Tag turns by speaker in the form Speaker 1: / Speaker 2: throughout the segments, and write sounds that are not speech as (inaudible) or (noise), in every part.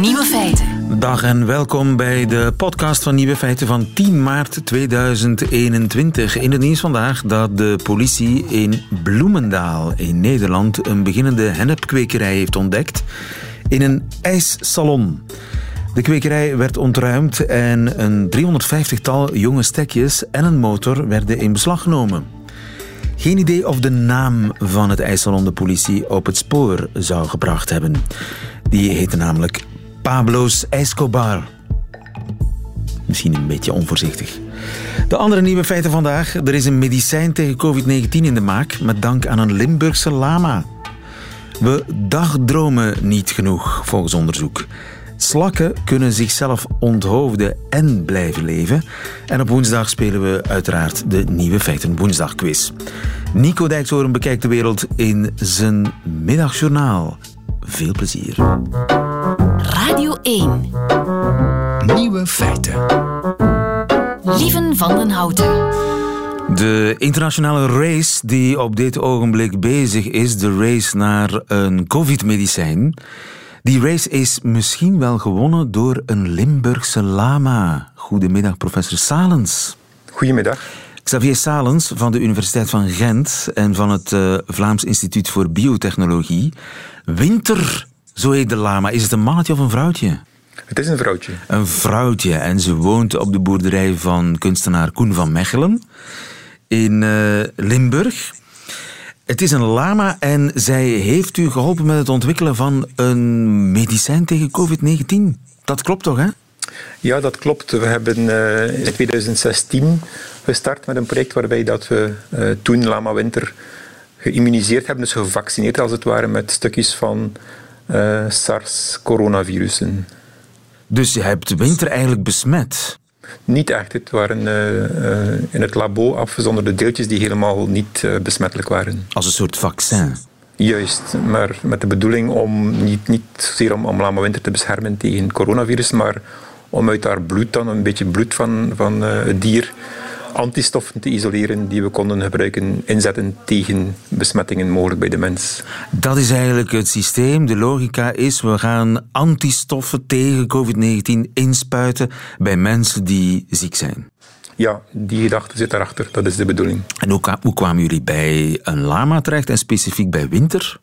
Speaker 1: Nieuwe feiten.
Speaker 2: Dag en welkom bij de podcast van Nieuwe Feiten van 10 maart 2021. In het nieuws vandaag dat de politie in Bloemendaal in Nederland een beginnende hennepkwekerij heeft ontdekt in een ijssalon. De kwekerij werd ontruimd en een 350-tal jonge stekjes en een motor werden in beslag genomen. Geen idee of de naam van het ijssalon de politie op het spoor zou gebracht hebben. Die heette namelijk Pablo's Escobar. Misschien een beetje onvoorzichtig. De andere nieuwe feiten vandaag. Er is een medicijn tegen COVID-19 in de maak met dank aan een Limburgse lama. We dagdromen niet genoeg, volgens onderzoek. Slakken kunnen zichzelf onthoofden en blijven leven. En op woensdag spelen we uiteraard de Nieuwe Feiten Woensdagquiz. Nico Dijkshoorn bekijkt de wereld in zijn middagjournaal. Veel plezier.
Speaker 1: Radio 1.
Speaker 3: Nieuwe feiten.
Speaker 1: Lieven van den Houten.
Speaker 2: De internationale race die op dit ogenblik bezig is, de race naar een COVID-medicijn. Die race is misschien wel gewonnen door een Limburgse lama. Goedemiddag, professor Salens.
Speaker 4: Goedemiddag.
Speaker 2: Xavier Salens van de Universiteit van Gent en van het uh, Vlaams Instituut voor Biotechnologie. Winter, zo heet de lama. Is het een mannetje of een vrouwtje?
Speaker 4: Het is een vrouwtje.
Speaker 2: Een vrouwtje. En ze woont op de boerderij van kunstenaar Koen van Mechelen in uh, Limburg. Het is een lama en zij heeft u geholpen met het ontwikkelen van een medicijn tegen COVID-19. Dat klopt toch, hè?
Speaker 4: Ja, dat klopt. We hebben uh, in 2016 gestart met een project waarbij dat we uh, toen lama winter geïmmuniseerd hebben, dus gevaccineerd als het ware met stukjes van uh, SARS-coronavirussen.
Speaker 2: Dus je hebt winter eigenlijk besmet?
Speaker 4: Niet echt. Het waren uh, uh, in het labo afgezonderde deeltjes die helemaal niet uh, besmettelijk waren.
Speaker 2: Als een soort vaccin?
Speaker 4: Juist, maar met de bedoeling om niet, niet zozeer om, om lama winter te beschermen tegen coronavirus, maar om uit haar bloed dan, een beetje bloed van, van het dier, antistoffen te isoleren die we konden gebruiken, inzetten tegen besmettingen mogelijk bij de mens.
Speaker 2: Dat is eigenlijk het systeem. De logica is, we gaan antistoffen tegen COVID-19 inspuiten bij mensen die ziek zijn.
Speaker 4: Ja, die gedachte zit daarachter. Dat is de bedoeling.
Speaker 2: En hoe, hoe kwamen jullie bij een lama terecht en specifiek bij winter?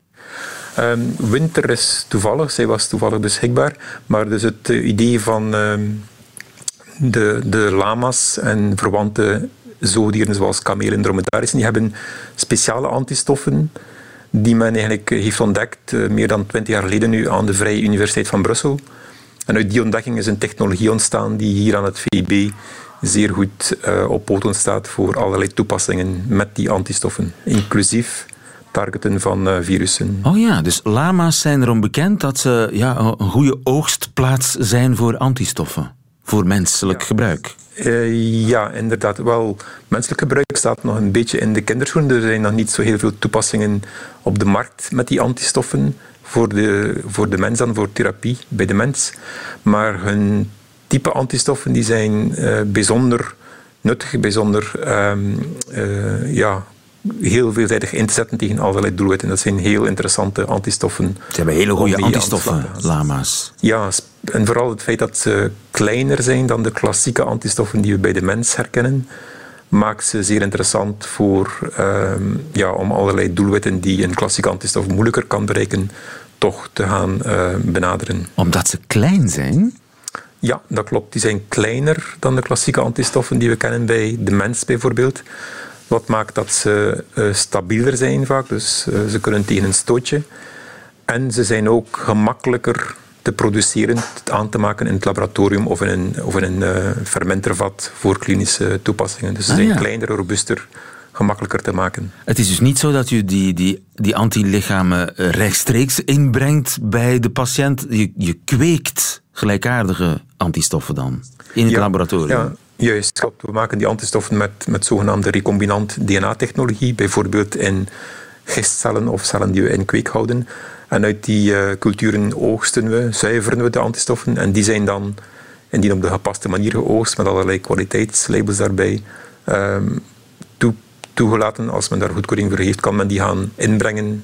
Speaker 4: Um, winter is toevallig, zij was toevallig beschikbaar. Maar dus het uh, idee van... Um, de, de lama's en verwante zoogdieren zoals kamelen en dromedarissen, die hebben speciale antistoffen die men eigenlijk heeft ontdekt uh, meer dan twintig jaar geleden nu aan de Vrije Universiteit van Brussel. En uit die ontdekking is een technologie ontstaan die hier aan het VIB zeer goed uh, op poten staat voor allerlei toepassingen met die antistoffen, inclusief targeten van virussen.
Speaker 2: Oh ja, dus lama's zijn erom bekend dat ze ja, een goede oogstplaats zijn voor antistoffen voor menselijk
Speaker 4: ja.
Speaker 2: gebruik?
Speaker 4: Uh, ja, inderdaad. Wel, menselijk gebruik staat nog een beetje in de kinderschoenen. Er zijn nog niet zo heel veel toepassingen op de markt met die antistoffen voor de, voor de mens dan, voor therapie bij de mens. Maar hun type antistoffen die zijn uh, bijzonder nuttig, bijzonder um, uh, ja, heel veelzijdig in te zetten tegen allerlei doelwitten. Dat zijn heel interessante antistoffen.
Speaker 2: Ze hebben hele goede antistoffen, lama's.
Speaker 4: Ja, en vooral het feit dat ze kleiner zijn dan de klassieke antistoffen die we bij de mens herkennen, maakt ze zeer interessant voor, um, ja, om allerlei doelwitten die een klassieke antistof moeilijker kan bereiken, toch te gaan uh, benaderen.
Speaker 2: Omdat ze klein zijn?
Speaker 4: Ja, dat klopt. Die zijn kleiner dan de klassieke antistoffen die we kennen bij de mens bijvoorbeeld. Wat maakt dat ze uh, stabieler zijn vaak, dus uh, ze kunnen tegen een stootje. En ze zijn ook gemakkelijker te produceren, aan te maken in het laboratorium of in een, of in een uh, fermentervat voor klinische toepassingen. Dus ze zijn ah, ja. kleiner, robuuster, gemakkelijker te maken.
Speaker 2: Het is dus niet zo dat je die, die, die antilichamen rechtstreeks inbrengt bij de patiënt. Je, je kweekt gelijkaardige antistoffen dan in het
Speaker 4: ja,
Speaker 2: laboratorium.
Speaker 4: Ja. Juist, we maken die antistoffen met, met zogenaamde recombinant DNA-technologie, bijvoorbeeld in gistcellen of cellen die we in kweek houden. En uit die uh, culturen oogsten we, zuiveren we de antistoffen en die zijn dan, indien op de gepaste manier geoogst, met allerlei kwaliteitslabels daarbij, um, toe, toegelaten. Als men daar goedkeuring voor heeft, kan men die gaan inbrengen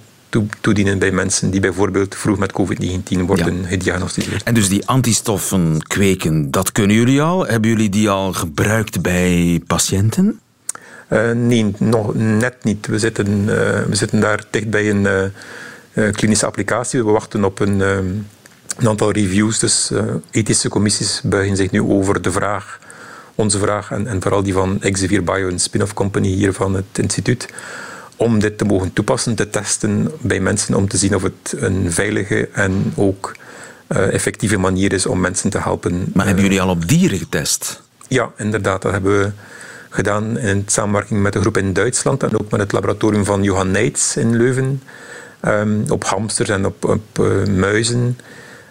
Speaker 4: toedienen bij mensen die bijvoorbeeld vroeg met COVID-19 worden gediagnosticeerd.
Speaker 2: En dus die antistoffen kweken, dat kunnen jullie al? Hebben jullie die al gebruikt bij patiënten?
Speaker 4: Uh, nee, nog net niet. We zitten, uh, we zitten daar dicht bij een uh, klinische applicatie. We wachten op een, een aantal reviews. Dus ethische commissies buigen zich nu over de vraag, onze vraag, en, en vooral die van Exevier Bio, een spin-off company hier van het instituut, om dit te mogen toepassen, te testen bij mensen, om te zien of het een veilige en ook effectieve manier is om mensen te helpen.
Speaker 2: Maar hebben jullie al op dieren getest?
Speaker 4: Ja, inderdaad. Dat hebben we gedaan in samenwerking met een groep in Duitsland en ook met het laboratorium van Johan Neits in Leuven. Um, op hamsters en op, op uh, muizen.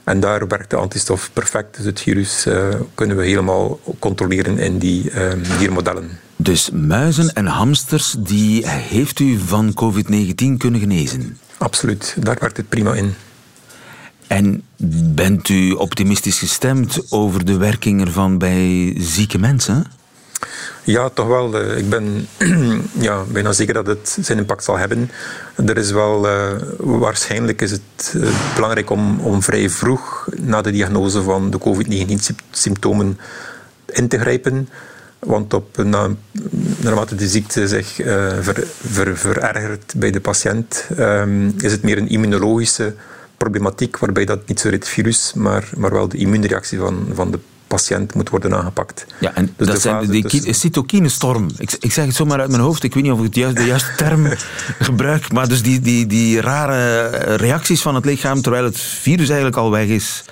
Speaker 4: En daar werkt de antistof perfect. Dus het virus uh, kunnen we helemaal controleren in die um, diermodellen.
Speaker 2: Dus muizen en hamsters, die heeft u van COVID-19 kunnen genezen?
Speaker 4: Absoluut, daar werkt het prima in.
Speaker 2: En bent u optimistisch gestemd over de werking ervan bij zieke mensen?
Speaker 4: Ja, toch wel. Eh, ik ben (clears throat) ja, bijna zeker dat het zijn impact zal hebben. Er is wel, uh, waarschijnlijk is het uh, belangrijk om, om vrij vroeg na de diagnose van de COVID-19-symptomen in te grijpen. Want op, na, naarmate de ziekte zich uh, ver, ver, verergert bij de patiënt, um, is het meer een immunologische problematiek, waarbij dat niet zo het virus, maar, maar wel de immuunreactie van, van de patiënt moet worden aangepakt.
Speaker 2: Ja, en dus dat zijn de dus... cytokinestorm. Ik, ik zeg het zomaar uit mijn hoofd, ik weet niet of ik het juist, de juiste (laughs) term gebruik, maar dus die, die, die rare reacties van het lichaam terwijl het virus eigenlijk al weg is,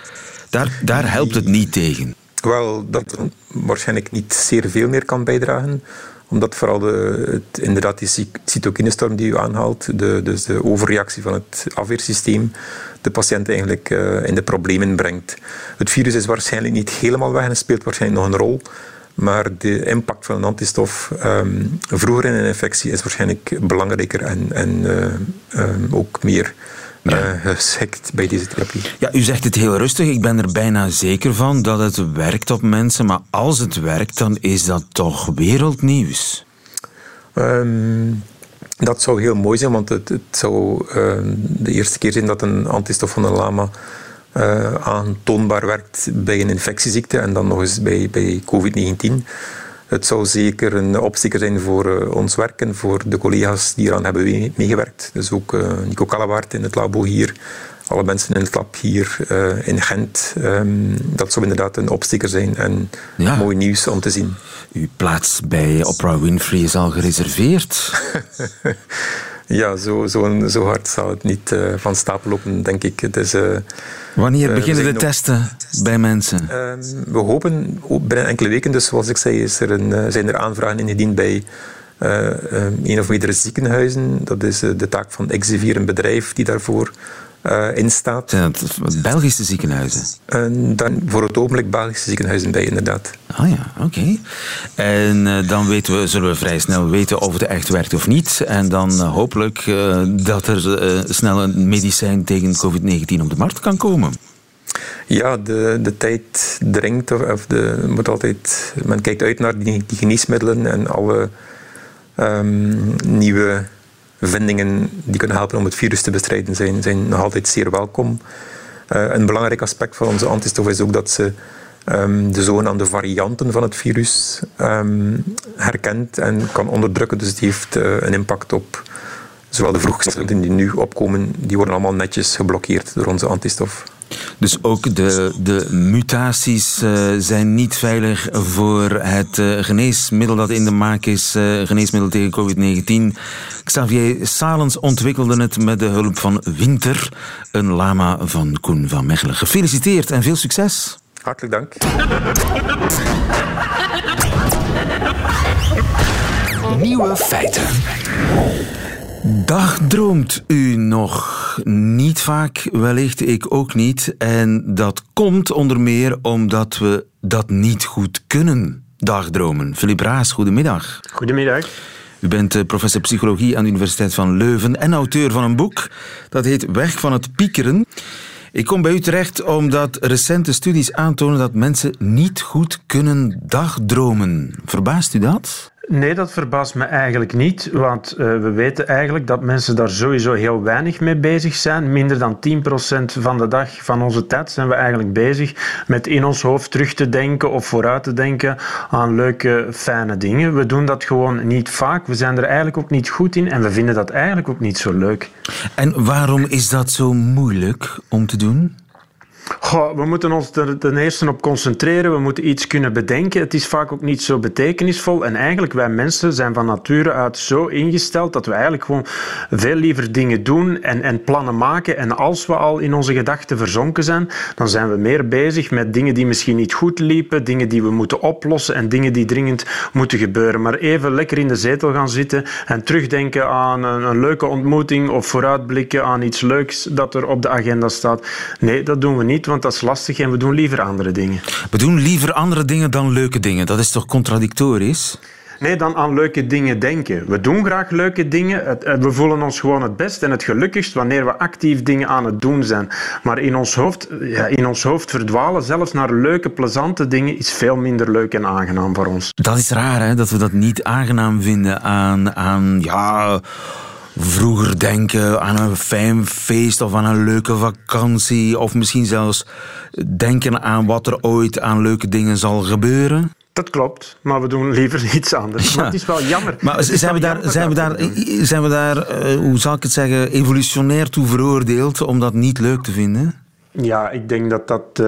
Speaker 2: daar, daar helpt het niet tegen.
Speaker 4: Wel, dat waarschijnlijk niet zeer veel meer kan bijdragen omdat vooral de, het, inderdaad die cytokinestorm die u aanhaalt, de, dus de overreactie van het afweersysteem, de patiënt eigenlijk uh, in de problemen brengt. Het virus is waarschijnlijk niet helemaal weg en speelt waarschijnlijk nog een rol. Maar de impact van een antistof um, vroeger in een infectie is waarschijnlijk belangrijker en, en uh, um, ook meer ja. uh, geschikt bij deze therapie.
Speaker 2: Ja, u zegt het heel rustig. Ik ben er bijna zeker van dat het werkt op mensen. Maar als het werkt, dan is dat toch wereldnieuws?
Speaker 4: Um, dat zou heel mooi zijn, want het, het zou uh, de eerste keer zijn dat een antistof van een lama uh, aantoonbaar werkt bij een infectieziekte en dan nog eens bij, bij COVID-19. Het zou zeker een opsteker zijn voor uh, ons werk en voor de collega's die eraan hebben meegewerkt. Dus ook Nico Kalawaard in het labo hier, alle mensen in het lab hier uh, in Gent. Um, dat zou inderdaad een opsteker zijn en ja. mooi nieuws om te zien.
Speaker 2: Uw plaats bij Oprah Winfrey is al gereserveerd. (laughs)
Speaker 4: ja, zo, zo, zo, hard zal het niet uh, van stapel lopen, denk ik. Het is, uh,
Speaker 2: Wanneer beginnen de testen bij mensen?
Speaker 4: Ehm, we hopen binnen enkele weken. Dus zoals ik zei, is er een, zijn er aanvragen ingediend bij een of meerdere ziekenhuizen. Dat is de taak van Exevier, een bedrijf die daarvoor uh, in staat.
Speaker 2: Belgische ziekenhuizen?
Speaker 4: En dan voor het ogenblik Belgische ziekenhuizen bij, inderdaad.
Speaker 2: Ah ja, oké. En uh, dan weten we, zullen we vrij snel weten of het echt werkt of niet. En dan uh, hopelijk dat er snel een medicijn tegen COVID-19 op de markt kan komen.
Speaker 4: Ja, de, de tijd dringt. Of de, moet altijd, men kijkt uit naar die, die geneesmiddelen en alle um, nieuwe vindingen die kunnen helpen om het virus te bestrijden zijn, zijn nog altijd zeer welkom. Uh, een belangrijk aspect van onze antistof is ook dat ze um, de zogenaamde varianten van het virus um, herkent en kan onderdrukken. Dus het heeft uh, een impact op zowel de vroeggeslachten die nu opkomen, die worden allemaal netjes geblokkeerd door onze antistof.
Speaker 2: Dus ook de, de mutaties uh, zijn niet veilig voor het uh, geneesmiddel dat in de maak is, uh, geneesmiddel tegen COVID-19. Xavier Salens ontwikkelde het met de hulp van Winter, een lama van Koen van Mechelen. Gefeliciteerd en veel succes.
Speaker 4: Hartelijk dank.
Speaker 3: Nieuwe feiten.
Speaker 2: Dagdroomt u nog? Niet vaak, wellicht ik ook niet. En dat komt onder meer omdat we dat niet goed kunnen, dagdromen. Philip Raas, goedemiddag.
Speaker 5: Goedemiddag.
Speaker 2: U bent eh, professor psychologie aan de Universiteit van Leuven en auteur van een boek dat heet Weg van het piekeren. Ik kom bij u terecht omdat recente studies aantonen dat mensen niet goed kunnen dagdromen. Verbaast u dat?
Speaker 5: Nee, dat verbaast me eigenlijk niet, want uh, we weten eigenlijk dat mensen daar sowieso heel weinig mee bezig zijn. Minder dan 10% van de dag van onze tijd zijn we eigenlijk bezig met in ons hoofd terug te denken of vooruit te denken aan leuke, fijne dingen. We doen dat gewoon niet vaak. We zijn er eigenlijk ook niet goed in en we vinden dat eigenlijk ook niet zo leuk.
Speaker 2: En waarom is dat zo moeilijk om te doen?
Speaker 5: We moeten ons er ten eerste op concentreren. We moeten iets kunnen bedenken. Het is vaak ook niet zo betekenisvol. En eigenlijk, wij mensen zijn van nature uit zo ingesteld dat we eigenlijk gewoon veel liever dingen doen en, en plannen maken. En als we al in onze gedachten verzonken zijn, dan zijn we meer bezig met dingen die misschien niet goed liepen, dingen die we moeten oplossen en dingen die dringend moeten gebeuren. Maar even lekker in de zetel gaan zitten en terugdenken aan een leuke ontmoeting of vooruitblikken aan iets leuks dat er op de agenda staat. Nee, dat doen we niet want dat is lastig en we doen liever andere dingen.
Speaker 2: We doen liever andere dingen dan leuke dingen. Dat is toch contradictorisch?
Speaker 5: Nee, dan aan leuke dingen denken. We doen graag leuke dingen. We voelen ons gewoon het best en het gelukkigst wanneer we actief dingen aan het doen zijn. Maar in ons hoofd, ja, in ons hoofd verdwalen zelfs naar leuke, plezante dingen is veel minder leuk en aangenaam voor ons.
Speaker 2: Dat is raar, hè? dat we dat niet aangenaam vinden aan, aan ja vroeger denken aan een fijn feest of aan een leuke vakantie. Of misschien zelfs denken aan wat er ooit aan leuke dingen zal gebeuren.
Speaker 5: Dat klopt, maar we doen liever (laughs) iets anders. Maar het is wel jammer.
Speaker 2: Maar zijn we, daar, zijn, we daar, zijn we daar, hoe zal ik het zeggen, evolutionair toe veroordeeld om dat niet leuk te vinden?
Speaker 5: Ja, ik denk dat dat uh,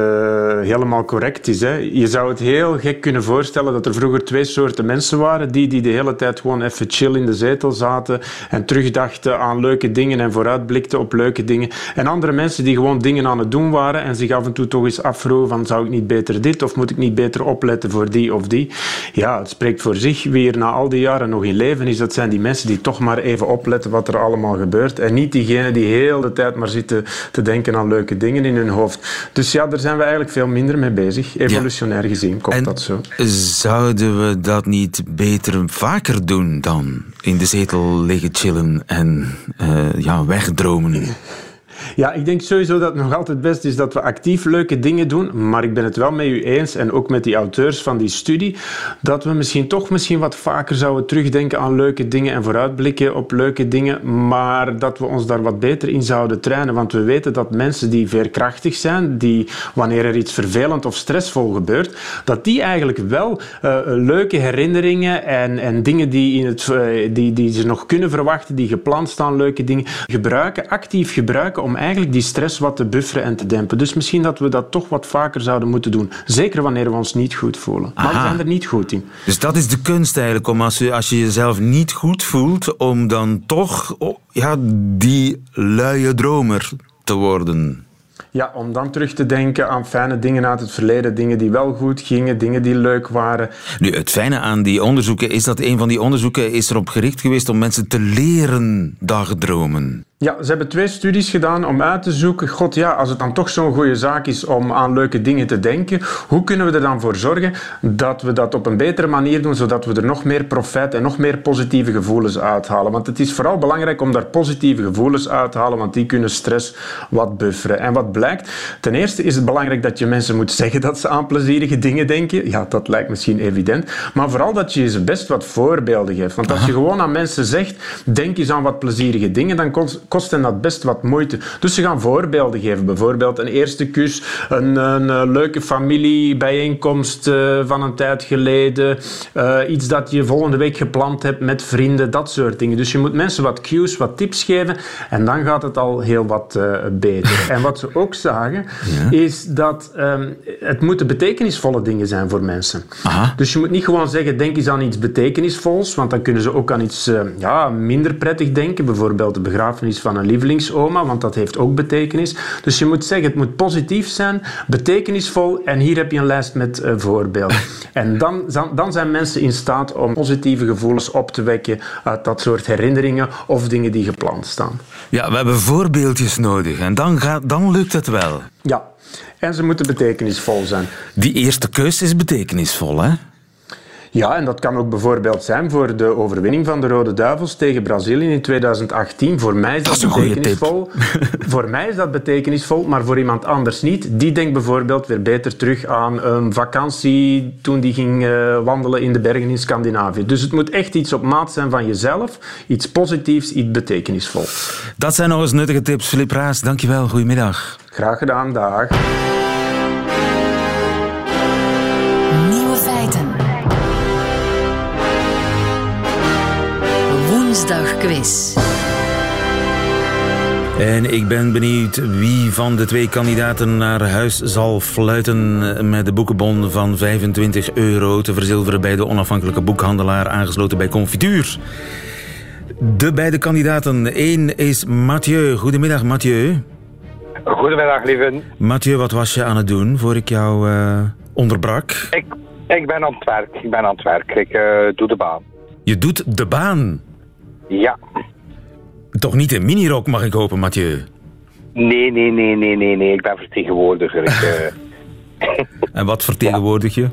Speaker 5: helemaal correct is. Hè. Je zou het heel gek kunnen voorstellen dat er vroeger twee soorten mensen waren. Die die de hele tijd gewoon even chill in de zetel zaten en terugdachten aan leuke dingen en vooruitblikten op leuke dingen. En andere mensen die gewoon dingen aan het doen waren en zich af en toe toch eens afvroegen van zou ik niet beter dit of moet ik niet beter opletten voor die of die. Ja, het spreekt voor zich. Wie er na al die jaren nog in leven is, dat zijn die mensen die toch maar even opletten wat er allemaal gebeurt. En niet diegenen die heel de tijd maar zitten te denken aan leuke dingen in hun hoofd. Dus ja, daar zijn we eigenlijk veel minder mee bezig. Evolutionair gezien komt dat zo.
Speaker 2: Zouden we dat niet beter vaker doen dan in de zetel liggen chillen en uh, ja, wegdromen?
Speaker 5: Ja, ik denk sowieso dat het nog altijd best is dat we actief leuke dingen doen. Maar ik ben het wel met u eens, en ook met die auteurs van die studie, dat we misschien toch misschien wat vaker zouden terugdenken aan leuke dingen en vooruitblikken op leuke dingen. Maar dat we ons daar wat beter in zouden trainen. Want we weten dat mensen die veerkrachtig zijn, die wanneer er iets vervelend of stressvol gebeurt, dat die eigenlijk wel uh, leuke herinneringen en, en dingen die, in het, uh, die, die ze nog kunnen verwachten, die gepland staan, leuke dingen, gebruiken, actief gebruiken om eigenlijk die stress wat te bufferen en te dempen. Dus misschien dat we dat toch wat vaker zouden moeten doen. Zeker wanneer we ons niet goed voelen. Maar we zijn er niet goed in.
Speaker 2: Dus dat is de kunst eigenlijk, om als je, als je jezelf niet goed voelt, om dan toch oh, ja, die luie dromer te worden.
Speaker 5: Ja, om dan terug te denken aan fijne dingen uit het verleden, dingen die wel goed gingen, dingen die leuk waren.
Speaker 2: Nu, het fijne aan die onderzoeken is dat een van die onderzoeken is erop gericht geweest om mensen te leren dagdromen.
Speaker 5: Ja, ze hebben twee studies gedaan om uit te zoeken, god ja, als het dan toch zo'n goede zaak is om aan leuke dingen te denken, hoe kunnen we er dan voor zorgen dat we dat op een betere manier doen, zodat we er nog meer profijt en nog meer positieve gevoelens uithalen. Want het is vooral belangrijk om daar positieve gevoelens uit te halen, want die kunnen stress wat bufferen. En wat blijkt, ten eerste is het belangrijk dat je mensen moet zeggen dat ze aan plezierige dingen denken. Ja, dat lijkt misschien evident. Maar vooral dat je ze best wat voorbeelden geeft. Want als je gewoon aan mensen zegt, denk eens aan wat plezierige dingen, dan kost hen dat best wat moeite. Dus ze gaan voorbeelden geven. Bijvoorbeeld een eerste kus, een, een, een leuke familiebijeenkomst uh, van een tijd geleden, uh, iets dat je volgende week gepland hebt met vrienden, dat soort dingen. Dus je moet mensen wat cues, wat tips geven en dan gaat het al heel wat uh, beter. en wat ze ook zagen, ja. is dat um, het moeten betekenisvolle dingen zijn voor mensen. Aha. Dus je moet niet gewoon zeggen, denk eens aan iets betekenisvols, want dan kunnen ze ook aan iets ja, minder prettig denken. Bijvoorbeeld de begrafenis van een lievelingsoma, want dat heeft ook betekenis. Dus je moet zeggen, het moet positief zijn, betekenisvol en hier heb je een lijst met uh, voorbeelden. (laughs) en dan, dan zijn mensen in staat om positieve gevoelens op te wekken uit dat soort herinneringen of dingen die gepland staan.
Speaker 2: Ja, we hebben voorbeeldjes nodig en dan, gaat, dan lukt het wel.
Speaker 5: Ja, en ze moeten betekenisvol zijn.
Speaker 2: Die eerste keus is betekenisvol, hè?
Speaker 5: Ja, en dat kan ook bijvoorbeeld zijn voor de overwinning van de Rode Duivels tegen Brazilië in 2018. Voor mij is dat,
Speaker 2: is
Speaker 5: betekenisvol. (laughs) voor mij is dat betekenisvol, maar voor iemand anders niet. Die denkt bijvoorbeeld weer beter terug aan een vakantie toen die ging eh, wandelen in de bergen in Scandinavië. Dus het moet echt iets op maat zijn van jezelf. Iets positiefs, iets betekenisvols.
Speaker 2: Dat zijn nog eens nuttige tips. Filip Raas, dankjewel. Goedemiddag.
Speaker 5: Graag gedaan, dag.
Speaker 2: En ik ben benieuwd wie van de twee kandidaten naar huis zal fluiten met de boekenbon van 25 euro te verzilveren bij de onafhankelijke boekhandelaar aangesloten bij Confituur. De beide kandidaten. Eén is Mathieu. Goedemiddag, Mathieu.
Speaker 6: Goedemiddag, lieven.
Speaker 2: Mathieu, wat was je aan het doen voor ik jou eh, onderbrak?
Speaker 6: Ik, ik ben aan het werk. Ik ben aan het werk. Ik eh, doe de baan.
Speaker 2: Je doet de baan.
Speaker 6: Ja.
Speaker 2: Toch niet in minirok, mag ik hopen, Mathieu?
Speaker 6: Nee, nee, nee, nee, nee, nee. Ik ben vertegenwoordiger. Ik, eh, (laughs)
Speaker 2: En wat vertegenwoordig je?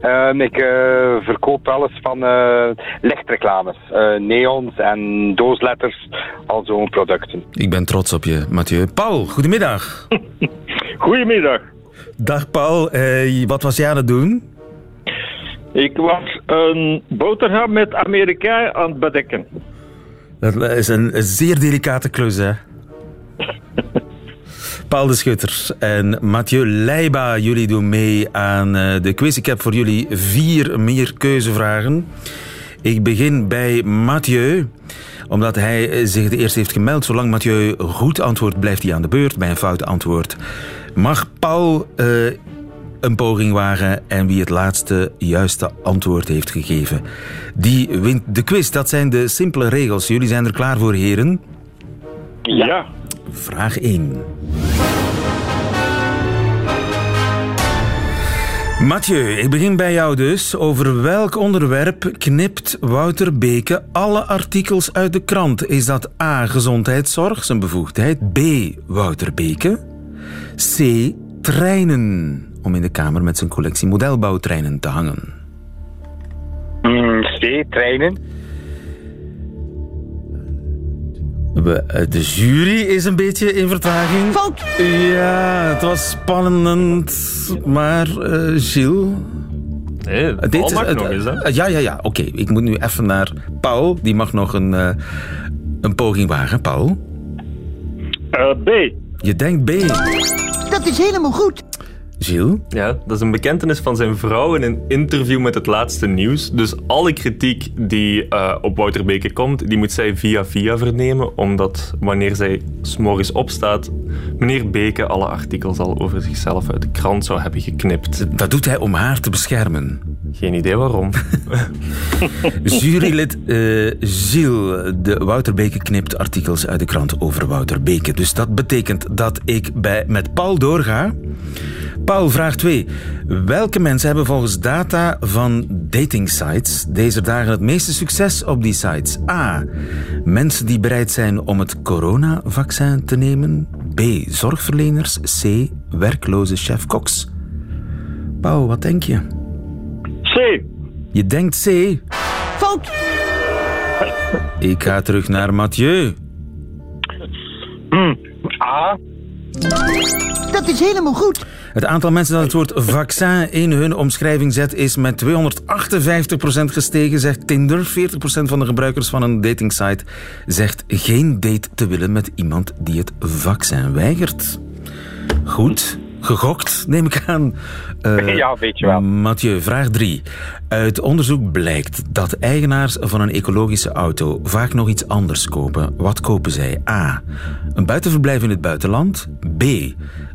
Speaker 6: ehm, ik eh, verkoop alles van eh, lichtreclames. eh, neons en doosletters. Al zo'n producten.
Speaker 2: Ik ben trots op je, Mathieu. Paul, goedemiddag. (laughs)
Speaker 7: Goedemiddag.
Speaker 2: Dag Paul, Eh, wat was jij aan het doen?
Speaker 7: Ik was een boterham met Amerika aan het bedekken.
Speaker 2: Dat is een, een zeer delicate klus, hè? (laughs) Paul de Schutter en Mathieu Leiba, jullie doen mee aan eh, de quiz. Ik heb voor jullie vier meer keuzevragen. Ik begin bij Mathieu, omdat hij zich de eerste heeft gemeld. Zolang Mathieu goed antwoordt, blijft hij aan de beurt. Bij een fout antwoord mag Paul eh, een poging wagen. En wie het laatste juiste antwoord heeft gegeven, die wint de quiz. Dat zijn de simpele regels. Jullie zijn er klaar voor, heren?
Speaker 7: Ja.
Speaker 2: Vraag 1. Mathieu, ik begin bij jou dus. Over welk onderwerp knipt Wouter Beke alle artikels uit de krant? Is dat A. Gezondheidszorg, zijn bevoegdheid? B. Wouter Beke? C. Treinen, om in de kamer met zijn collectie modelbouwtreinen te hangen.
Speaker 6: Mm, treinen.
Speaker 2: We, eh, de jury is een beetje in vertraging. Ja, het was spannend. Maar, eh Gilles...
Speaker 8: Nee,
Speaker 2: Dit
Speaker 8: mag
Speaker 2: het-
Speaker 8: nog eens, hè?
Speaker 2: Ja, ja, ja. Oké, ik moet nu even naar Paul. Die mag nog een, eh, een poging wagen. Paul,
Speaker 7: Eh, B.
Speaker 2: je denkt B.
Speaker 9: Dat is helemaal goed.
Speaker 2: Gilles?
Speaker 8: Ja, dat is een bekentenis van zijn vrouw in een interview met het laatste nieuws. Dus alle kritiek die eh, op Wouter Beke komt, die moet zij via via vernemen, omdat wanneer zij s'morgens opstaat, meneer Beke alle artikels al over zichzelf uit de krant zou hebben geknipt.
Speaker 2: Dat doet hij om haar te beschermen.
Speaker 8: Geen idee waarom. (laughs)
Speaker 2: Jurylid eh Gilles de Wouter Beke knipt artikels uit de krant over Wouter Beke. Dus dat betekent dat ik bij, met Paul doorga. Paul, vraag 2. Welke mensen hebben volgens data van datingsites deze dagen het meeste succes op die sites? A. Mensen die bereid zijn om het coronavaccin te nemen. B. Zorgverleners. C. Werkloze chef-koks. Paul, wat denk je?
Speaker 7: C.
Speaker 2: Je denkt C.
Speaker 9: Fout.
Speaker 2: Ik ga terug naar Mathieu.
Speaker 6: A.
Speaker 9: Dat is helemaal goed.
Speaker 2: Het aantal mensen dat het woord vaccin in hun omschrijving zet is met 258% gestegen, zegt Tinder. 40% van de gebruikers van een datingsite zegt geen date te willen met iemand die het vaccin weigert. Goed, gegokt neem ik aan. Eh,
Speaker 6: Ja, weet je wel.
Speaker 2: Mathieu, vraag 3. Uit onderzoek blijkt dat eigenaars van een ecologische auto vaak nog iets anders kopen. Wat kopen zij? A. Een buitenverblijf in het buitenland. B.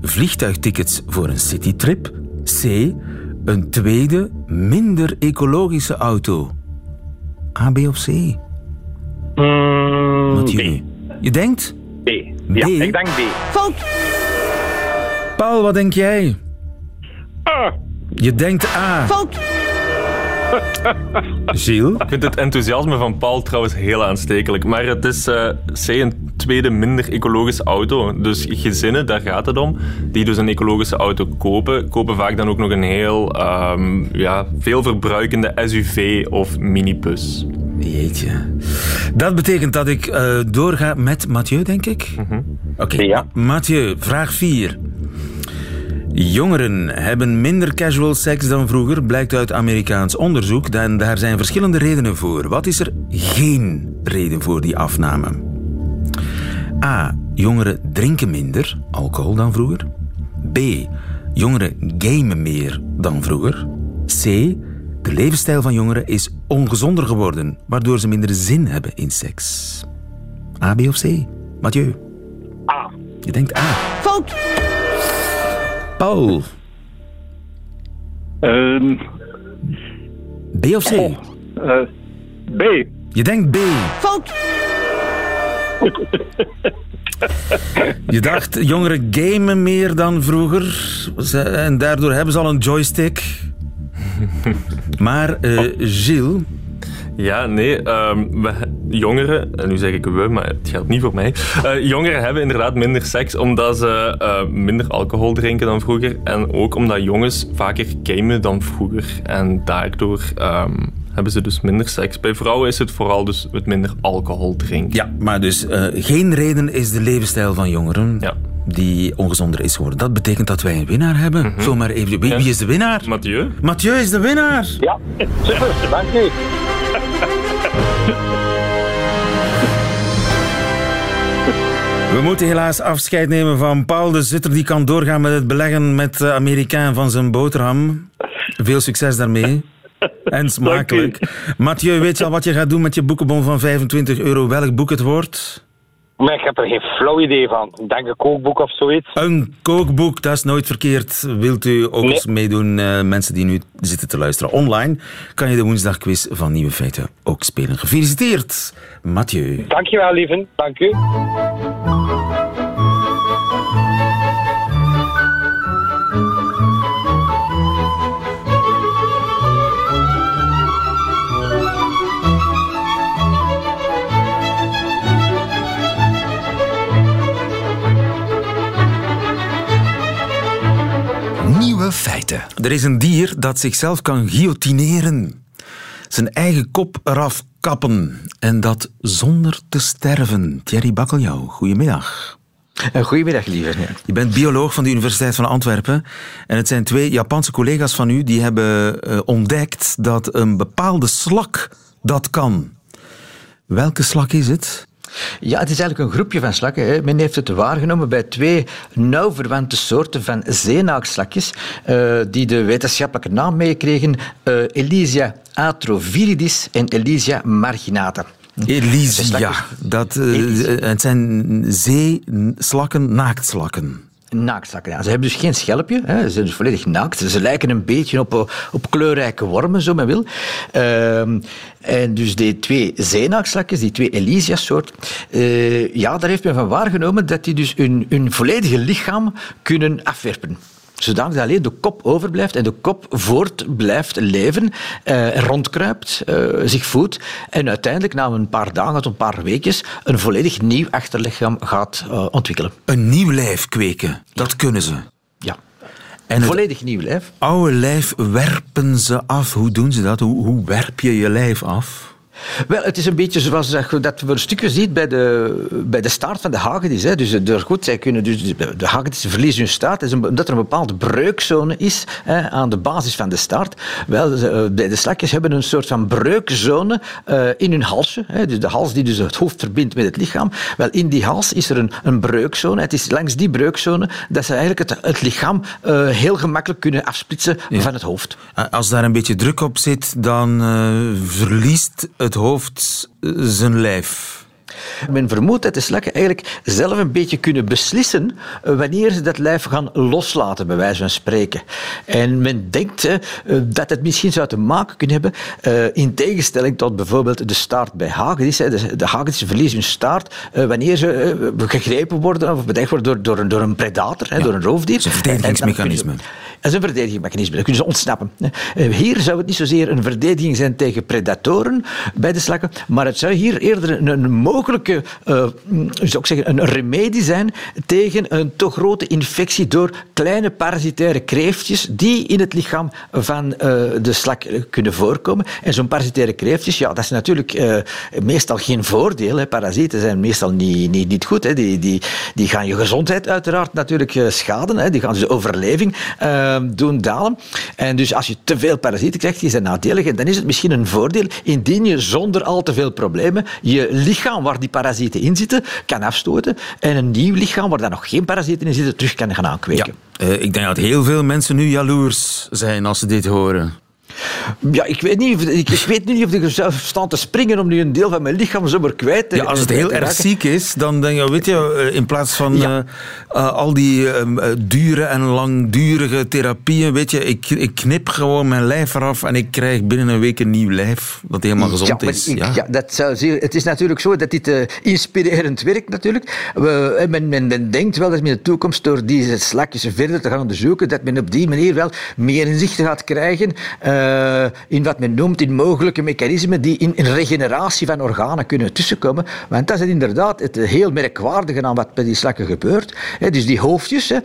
Speaker 2: Vliegtuigtickets voor een citytrip. C. Een tweede, minder ecologische auto. A, B of C?
Speaker 6: Mm,
Speaker 2: Mathieu. Je denkt?
Speaker 6: B. Ja,
Speaker 2: B?
Speaker 6: ik denk B.
Speaker 9: Fout.
Speaker 2: Paul, wat denk jij?
Speaker 7: A.
Speaker 2: Je denkt A.
Speaker 9: Fout.
Speaker 2: Gilles? (laughs)
Speaker 8: Ik vind het enthousiasme van Paul trouwens heel aanstekelijk. Maar het is, uh, zij een tweede minder ecologische auto. Dus gezinnen, daar gaat het om, die dus een ecologische auto kopen, kopen vaak dan ook nog een heel um, ja, veel verbruikende SUV of minibus.
Speaker 2: Jeetje. Dat betekent dat ik uh, doorga met Mathieu, denk ik? Mm -hmm. Oké, okay. ja. Mathieu, vraag 4. Jongeren hebben minder casual seks dan vroeger, blijkt uit Amerikaans onderzoek. En daar zijn verschillende redenen voor. Wat is er geen reden voor die afname? A. Jongeren drinken minder alcohol dan vroeger. B. Jongeren gamen meer dan vroeger. C. De levensstijl van jongeren is ongezonder geworden, waardoor ze minder zin hebben in seks. A, B of C? Mathieu?
Speaker 6: A.
Speaker 2: Je denkt A.
Speaker 9: Fout!
Speaker 2: Paul?
Speaker 7: Um,
Speaker 2: B of C?
Speaker 7: Oh, uh, B.
Speaker 2: Je denkt B.
Speaker 9: Fout! (laughs)
Speaker 2: Je dacht, jongeren gamen meer dan vroeger en daardoor hebben ze al een joystick. (laughs) Maar uh, Gilles...
Speaker 8: Ja, nee, um, we, jongeren, en nu zeg ik we, maar het geldt niet voor mij. Uh, jongeren hebben inderdaad minder seks omdat ze uh, minder alcohol drinken dan vroeger. En ook omdat jongens vaker gamen dan vroeger. En daardoor um, hebben ze dus minder seks. Bij vrouwen is het vooral dus het minder alcohol drinken.
Speaker 2: Ja, maar dus uh, geen reden is de levensstijl van jongeren.
Speaker 8: Ja
Speaker 2: die ongezonder is geworden. Dat betekent dat wij een winnaar hebben. Mm -hmm. Zomaar even. Wie, wie, is de winnaar?
Speaker 8: Mathieu.
Speaker 2: Mathieu is de winnaar.
Speaker 6: Ja, super. Dank
Speaker 2: We moeten helaas afscheid nemen van Paul de Zutter. Die kan doorgaan met het beleggen met de Amerikaan van zijn boterham. Veel succes daarmee. (laughs) En smakelijk. Mathieu, weet je al wat je gaat doen met je boekenbon van 25 euro? Welk boek het wordt?
Speaker 6: Maar ik heb er geen flauw idee van. Ik denk een kookboek of zoiets.
Speaker 2: Een kookboek, dat is nooit verkeerd. Wilt u ook nee. eens meedoen, uh, mensen die nu zitten te luisteren online, kan je de woensdagquiz van Nieuwe Feiten ook spelen. Gefeliciteerd, Mathieu.
Speaker 6: Dankjewel, lieven. Dank u.
Speaker 2: Er is een dier dat zichzelf kan guillotineren. Zijn eigen kop eraf kappen. En dat zonder te sterven. Thierry Bakkeljauw, goedemiddag.
Speaker 10: Goedemiddag, lieve. Ja.
Speaker 2: Je bent bioloog van de Universiteit van Antwerpen. En het zijn twee Japanse collega's van u die hebben uh, ontdekt dat een bepaalde slak dat kan. Welke slak is het?
Speaker 10: Ja, het is eigenlijk een groepje van slakken. Hè. Men heeft het waargenomen bij twee nauw verwante soorten van zeenaakslakjes, uh, die de wetenschappelijke naam meekregen, uh, Elysia atroviridis en Elysia marginata.
Speaker 2: Elysia, dat, uh, het zijn zeeslakken, naaktslakken.
Speaker 10: Ze hebben dus geen schelpje, hè. ze zijn dus volledig naakt. Ze lijken een beetje op, op kleurrijke wormen, zo men wil. Uh, en dus die twee zeenaakslakjes, die twee Elysia-soort, uh, ja, daar heeft men van waargenomen dat die dus hun, hun volledige lichaam kunnen afwerpen zodanig dat alleen de kop overblijft en de kop voort blijft leven, uh, rondkruipt, uh, zich voedt en uiteindelijk na een paar dagen tot een paar weekjes een volledig nieuw achterlichaam gaat uh, ontwikkelen.
Speaker 2: Een nieuw lijf kweken, dat ja. kunnen ze.
Speaker 10: Ja. En een volledig nieuw lijf.
Speaker 2: Oude lijf werpen ze af. Hoe doen ze dat? Hoe, hoe werp je je lijf af?
Speaker 10: Wel, het is een beetje zoals dat we een stukje zien bij de, bij de staart van de hagedis. Hè. Dus door goed, zij kunnen dus, de hagedis verliezen hun staart, omdat er een bepaalde breukzone is hè, aan de basis van de staart. Wel, bij de slakjes hebben een soort van breukzone uh, in hun halsje. Hè. Dus de hals die dus het hoofd verbindt met het lichaam. Wel, in die hals is er een, een breukzone. Het is langs die breukzone dat ze eigenlijk het, het lichaam uh, heel gemakkelijk kunnen afsplitsen ja. van het hoofd.
Speaker 2: Als daar een beetje druk op zit, dan uh, verliest het hoofd zijn lijf.
Speaker 10: Men vermoedt dat de slakken eigenlijk zelf een beetje kunnen beslissen wanneer ze dat lijf gaan loslaten, bij wijze van spreken. En men denkt dat het misschien zou te maken kunnen hebben, in tegenstelling tot bijvoorbeeld de staart bij hagedis. De hagedis verliezen hun staart wanneer ze gegrepen worden of bedreigd worden door, door, door een predator, ja. door een roofdier.
Speaker 2: Het is een verdedigingsmechanisme.
Speaker 10: Is een verdedigingsmechanisme, dat kunnen ze ontsnappen. Eh, Hier zou het niet zozeer een verdediging zijn tegen predatoren bij de slakken, maar het zou hier eerder een, mogelijke, eh, zou zeggen, een remedie zijn tegen een te grote infectie door kleine parasitaire kreeftjes die in het lichaam van eh, de slak kunnen voorkomen. En zo'n parasitaire kreeftjes, ja, dat is natuurlijk meestal geen voordeel. Hè. Parasieten zijn meestal niet, niet, niet goed. Hè. Die, die, die gaan je gezondheid uiteraard natuurlijk schaden. Hè. Die gaan dus de overleving doen dalen. En dus als je te veel parasieten krijgt, die zijn nadelig. En dan is het misschien een voordeel indien je zonder al te veel problemen je lichaam waar die parasieten in zitten kan afstoten en een nieuw lichaam waar daar nog geen parasieten in zitten terug kan gaan aankweken.
Speaker 2: Eh, ik denk dat heel veel mensen nu jaloers zijn als ze dit horen.
Speaker 10: Ja, ik weet niet of ik, ik weet niet of ik zou staan te springen om nu een deel van mijn lichaam zomaar kwijt te
Speaker 2: Ja, als het heel erg ziek is, dan denk je, weet je, eh, in plaats van
Speaker 10: Ja.
Speaker 2: eh, eh, al die ehm, eh, dure en langdurige therapieën, weet je, ik, ik knip gewoon mijn lijf eraf en ik krijg binnen een week een nieuw lijf dat helemaal gezond
Speaker 10: ja,
Speaker 2: is.
Speaker 10: ik-
Speaker 2: ja.
Speaker 10: ja, dat zou zeer, het is natuurlijk zo dat dit inspirerend werkt natuurlijk. We, men, men, men denkt wel dat men in de toekomst door deze slakjes verder te gaan onderzoeken, dat men op die manier wel meer inzicht gaat krijgen eh, in wat men noemt in mogelijke mechanismen die in, regeneratie van organen kunnen tussenkomen. Want dat is inderdaad het heel merkwaardige aan wat bij die slakken gebeurt. Dus die hoofdjes, eh,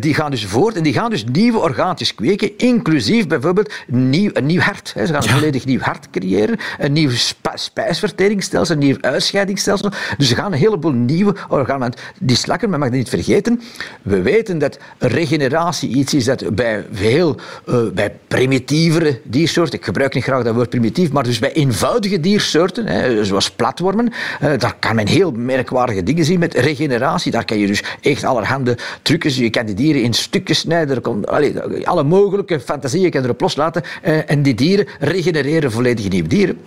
Speaker 10: die gaan dus voort en die gaan dus nieuwe orgaantjes kweken, inclusief bijvoorbeeld nieuw, een nieuw hart. Hè. Ze gaan een volledig nieuw hart creëren, een nieuw spijsverteringsstelsel, een nieuw uitscheidingsstelsel. Dus ze gaan een heleboel nieuwe organen. Want die slakken, men mag dat niet vergeten, we weten dat regeneratie iets is dat bij veel, eh, bij primitievere diersoorten, ik gebruik niet graag dat woord primitief, maar dus bij eenvoudige diersoorten, hè, zoals platwormen, eh, daar kan men heel merkwaardige dingen zien met regeneratie. Daar kan je dus echt allerhande trucjes, je kan die dieren in stukjes snijden, alle mogelijke fantasieën kan erop loslaten eh, en die dieren regenereren volledig nieuwe dieren.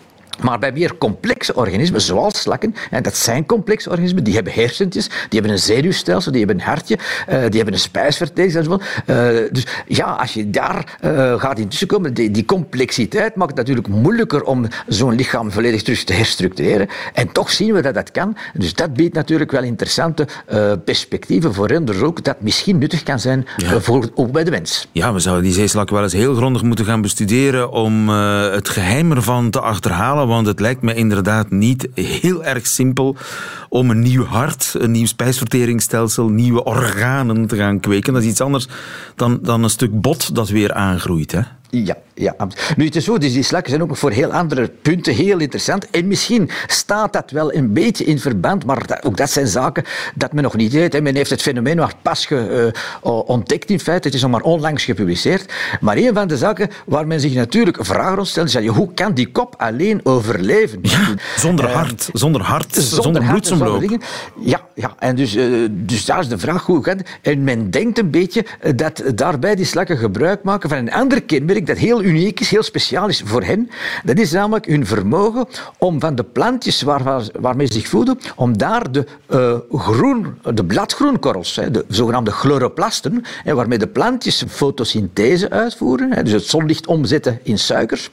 Speaker 10: Maar bij meer complexe organismen, zoals slakken, en dat zijn complexe organismen, die hebben hersentjes, die hebben een zenuwstelsel, die hebben een hartje, eh, die hebben een spijsverteringsstelsel. Eh, dus ja, als je daar eh, gaat in tussenkomen, die, die complexiteit maakt het natuurlijk moeilijker om zo'n lichaam volledig terug te herstructureren. En toch zien we dat dat kan. Dus dat biedt natuurlijk wel interessante perspectieven voor onderzoek dat misschien nuttig kan zijn voor, ook bij de mens.
Speaker 2: Ja, we zouden die zeeslak wel eens heel grondig moeten gaan bestuderen om het geheim ervan te achterhalen, want het lijkt me inderdaad niet heel erg simpel om een nieuw hart, een nieuw spijsverteringsstelsel, nieuwe organen te gaan kweken. Dat is iets anders dan, dan een stuk bot dat weer aangroeit. Hè?
Speaker 10: Ja, ja. Nu, het is zo, dus die slakken zijn ook nog voor heel andere punten heel interessant. En misschien staat dat wel een beetje in verband, maar dat- ook dat zijn zaken dat men nog niet weet. hè. Men heeft het fenomeen maar pas ge, eh, ontdekt in feite. Het is nog maar onlangs gepubliceerd. Maar een van de zaken waar men zich natuurlijk vragen rond stelt, is dat je, hoe kan die kop alleen overleven?
Speaker 2: Zonder
Speaker 10: Eh,
Speaker 2: hart, zonder hart, zonder,
Speaker 10: zonder hart zonder
Speaker 2: bloedsomloop.
Speaker 10: dingen. Ja, ja, en dus, eh, dus daar is de vraag hoe gaat het? En men denkt een beetje dat daarbij die slakken gebruik maken van een ander kenmerk dat heel uniek is, heel speciaal is voor hen. Dat is namelijk hun vermogen om van de plantjes waar, waar- waarmee ze zich voeden, om daar de, eh, groen, de bladgroenkorrels, de zogenaamde chloroplasten, waarmee de plantjes fotosynthese uitvoeren, dus het zonlicht omzetten in suikers.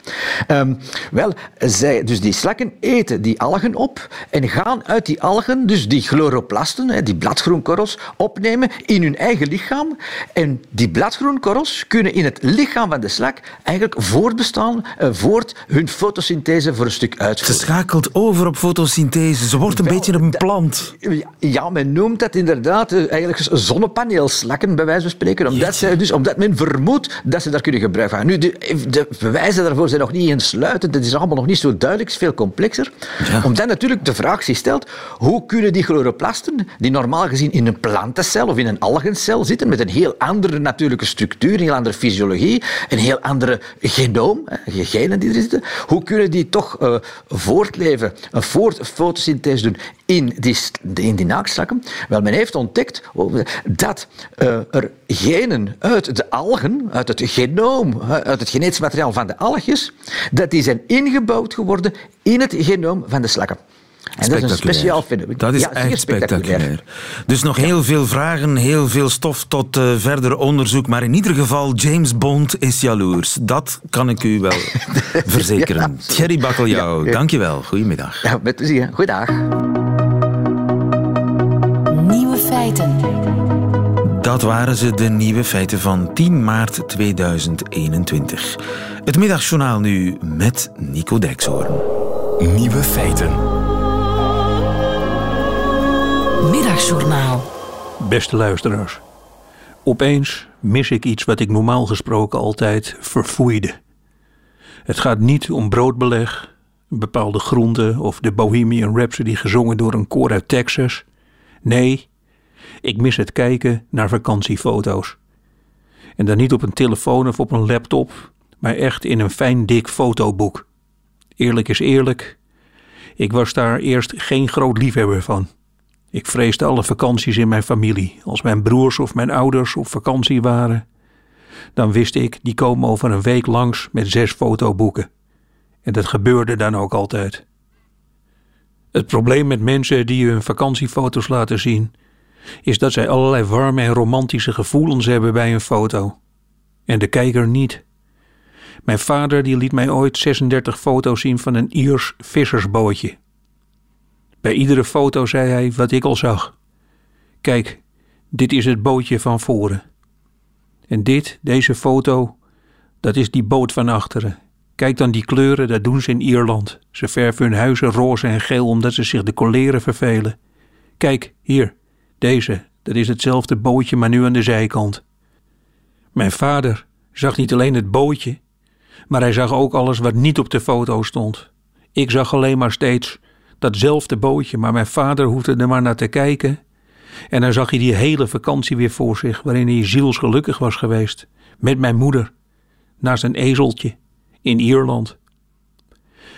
Speaker 10: Ehm, wel, zij, dus die slakken eten die algen op en gaan uit die algen, dus die chloroplasten, die bladgroenkorrels, opnemen in hun eigen lichaam. En die bladgroenkorrels kunnen in het lichaam van de slak eigenlijk voortbestaan, eh, voort hun fotosynthese voor een stuk
Speaker 2: Ze
Speaker 10: uitvoeren.
Speaker 2: schakelt over op fotosynthese. Ze wordt een
Speaker 10: Wel,
Speaker 2: beetje een plant.
Speaker 10: Ja, men noemt dat inderdaad eh, eigenlijk zonnepaneelslakken, bij wijze van spreken. Omdat, zij, dus, omdat men vermoedt dat ze daar kunnen gebruik van. Nu, de, de bewijzen daarvoor zijn nog niet insluitend. Het is allemaal nog niet zo duidelijk. Het is veel complexer. Omdat natuurlijk de vraag zich stelt, hoe kunnen die chloroplasten, die normaal gezien in een plantencel of in een algencel zitten, met een heel andere natuurlijke structuur, een heel andere fysiologie, een heel andere genoom, hè, genen die er zitten, hoe kunnen die toch eh, voortleven, een voort fotosynthese doen in die, in die? Wel, men heeft ontdekt oh, dat eh, er genen uit de algen, uit het genoom, uit het genetisch materiaal van de algjes, dat die zijn ingebouwd geworden in het genoom van de slakken. En dat is een speciaal fenomeen.
Speaker 2: Dat is
Speaker 10: Ja,
Speaker 2: echt
Speaker 10: spectaculair.
Speaker 2: spectaculair. Dus nog heel veel vragen, heel veel stof tot eh, verder onderzoek. Maar in ieder geval, James Bond is jaloers. Dat kan ik u wel (laughs) verzekeren.
Speaker 10: Ja.
Speaker 2: Thierry Bakkeljauw,
Speaker 10: Ja, ja.
Speaker 2: dankjewel. Goedemiddag.
Speaker 10: Ja, met plezier. Goeiedag.
Speaker 1: Nieuwe feiten.
Speaker 2: Dat waren ze, de nieuwe feiten van 10 maart 2021. Het middagjournaal nu met Nico Dijkshoorn.
Speaker 3: Nieuwe feiten.
Speaker 1: Middagjournaal.
Speaker 11: Beste luisteraars. Opeens mis ik iets wat ik normaal gesproken altijd verfoeide. Het gaat niet om broodbeleg, bepaalde groente of de Bohemian Rhapsody gezongen door een koor uit Texas. Nee, ik mis het kijken naar vakantiefoto's. En dan niet op een telefoon of op een laptop, maar echt in een fijn dik fotoboek. Eerlijk is eerlijk, ik was daar eerst geen groot liefhebber van. Ik vreesde alle vakanties in mijn familie. Als mijn broers of mijn ouders op vakantie waren, dan wist ik, die komen over een week langs met zes fotoboeken. En dat gebeurde dan ook altijd. Het probleem met mensen die hun vakantiefoto's laten zien, is dat zij allerlei warme en romantische gevoelens hebben bij een foto. En de kijker niet. Mijn vader die liet mij ooit 36 foto's zien van een Iers vissersbootje. Bij iedere foto zei hij wat ik al zag. Kijk, dit is het bootje van voren. En dit, deze foto, dat is die boot van achteren. Kijk dan die kleuren, dat doen ze in Ierland. Ze verven hun huizen roze en geel omdat ze zich de koleren vervelen. Kijk, hier, deze, dat is hetzelfde bootje, maar nu aan de zijkant. Mijn vader zag niet alleen het bootje, maar hij zag ook alles wat niet op de foto stond. Ik zag alleen maar steeds datzelfde bootje, maar mijn vader hoefde er maar naar te kijken. En dan zag hij die hele vakantie weer voor zich, waarin hij zielsgelukkig was geweest. Met mijn moeder, naast een ezeltje, in Ierland.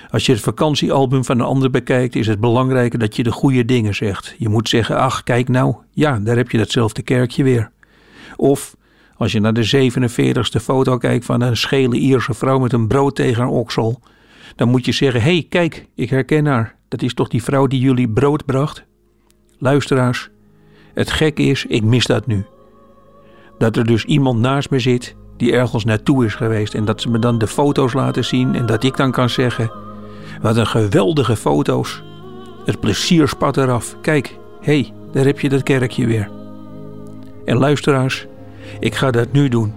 Speaker 11: Als je het vakantiealbum van een ander bekijkt, is het belangrijker dat je de goede dingen zegt. Je moet zeggen: Ach, kijk nou, ja, daar heb je datzelfde kerkje weer. Of als je naar de 47ste foto kijkt van een schele Ierse vrouw met een brood tegen haar oksel, dan moet je zeggen: Hé, hey, kijk, ik herken haar. Dat is toch die vrouw die jullie brood bracht? Luisteraars, het gekke is, ik mis dat nu. Dat er dus iemand naast me zit die ergens naartoe is geweest en dat ze me dan de foto's laten zien en dat ik dan kan zeggen: Wat een geweldige foto's. Het plezier spat eraf. Kijk, hé, hey, daar heb je dat kerkje weer. En luisteraars, ik ga dat nu doen.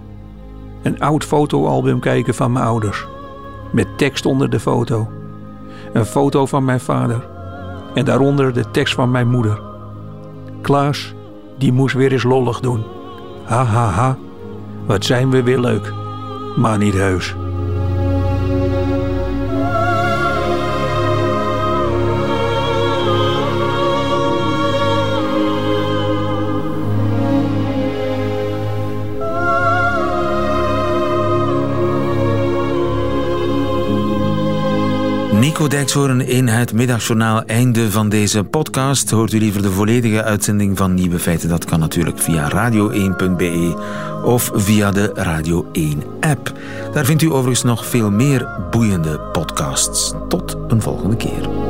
Speaker 11: Een oud fotoalbum kijken van mijn ouders. Met tekst onder de foto. Een foto van mijn vader. En daaronder de tekst van mijn moeder. Klaas, die moest weer eens lollig doen. Ha ha ha, wat zijn we weer leuk. Maar niet heus.
Speaker 2: Nico Dijkshoorn in het middagjournaal. Einde van deze podcast. Hoort u liever de volledige uitzending van Nieuwe Feiten? Dat kan natuurlijk via radio1.be of via de Radio 1 app. Daar vindt u overigens nog veel meer boeiende podcasts. Tot een volgende keer.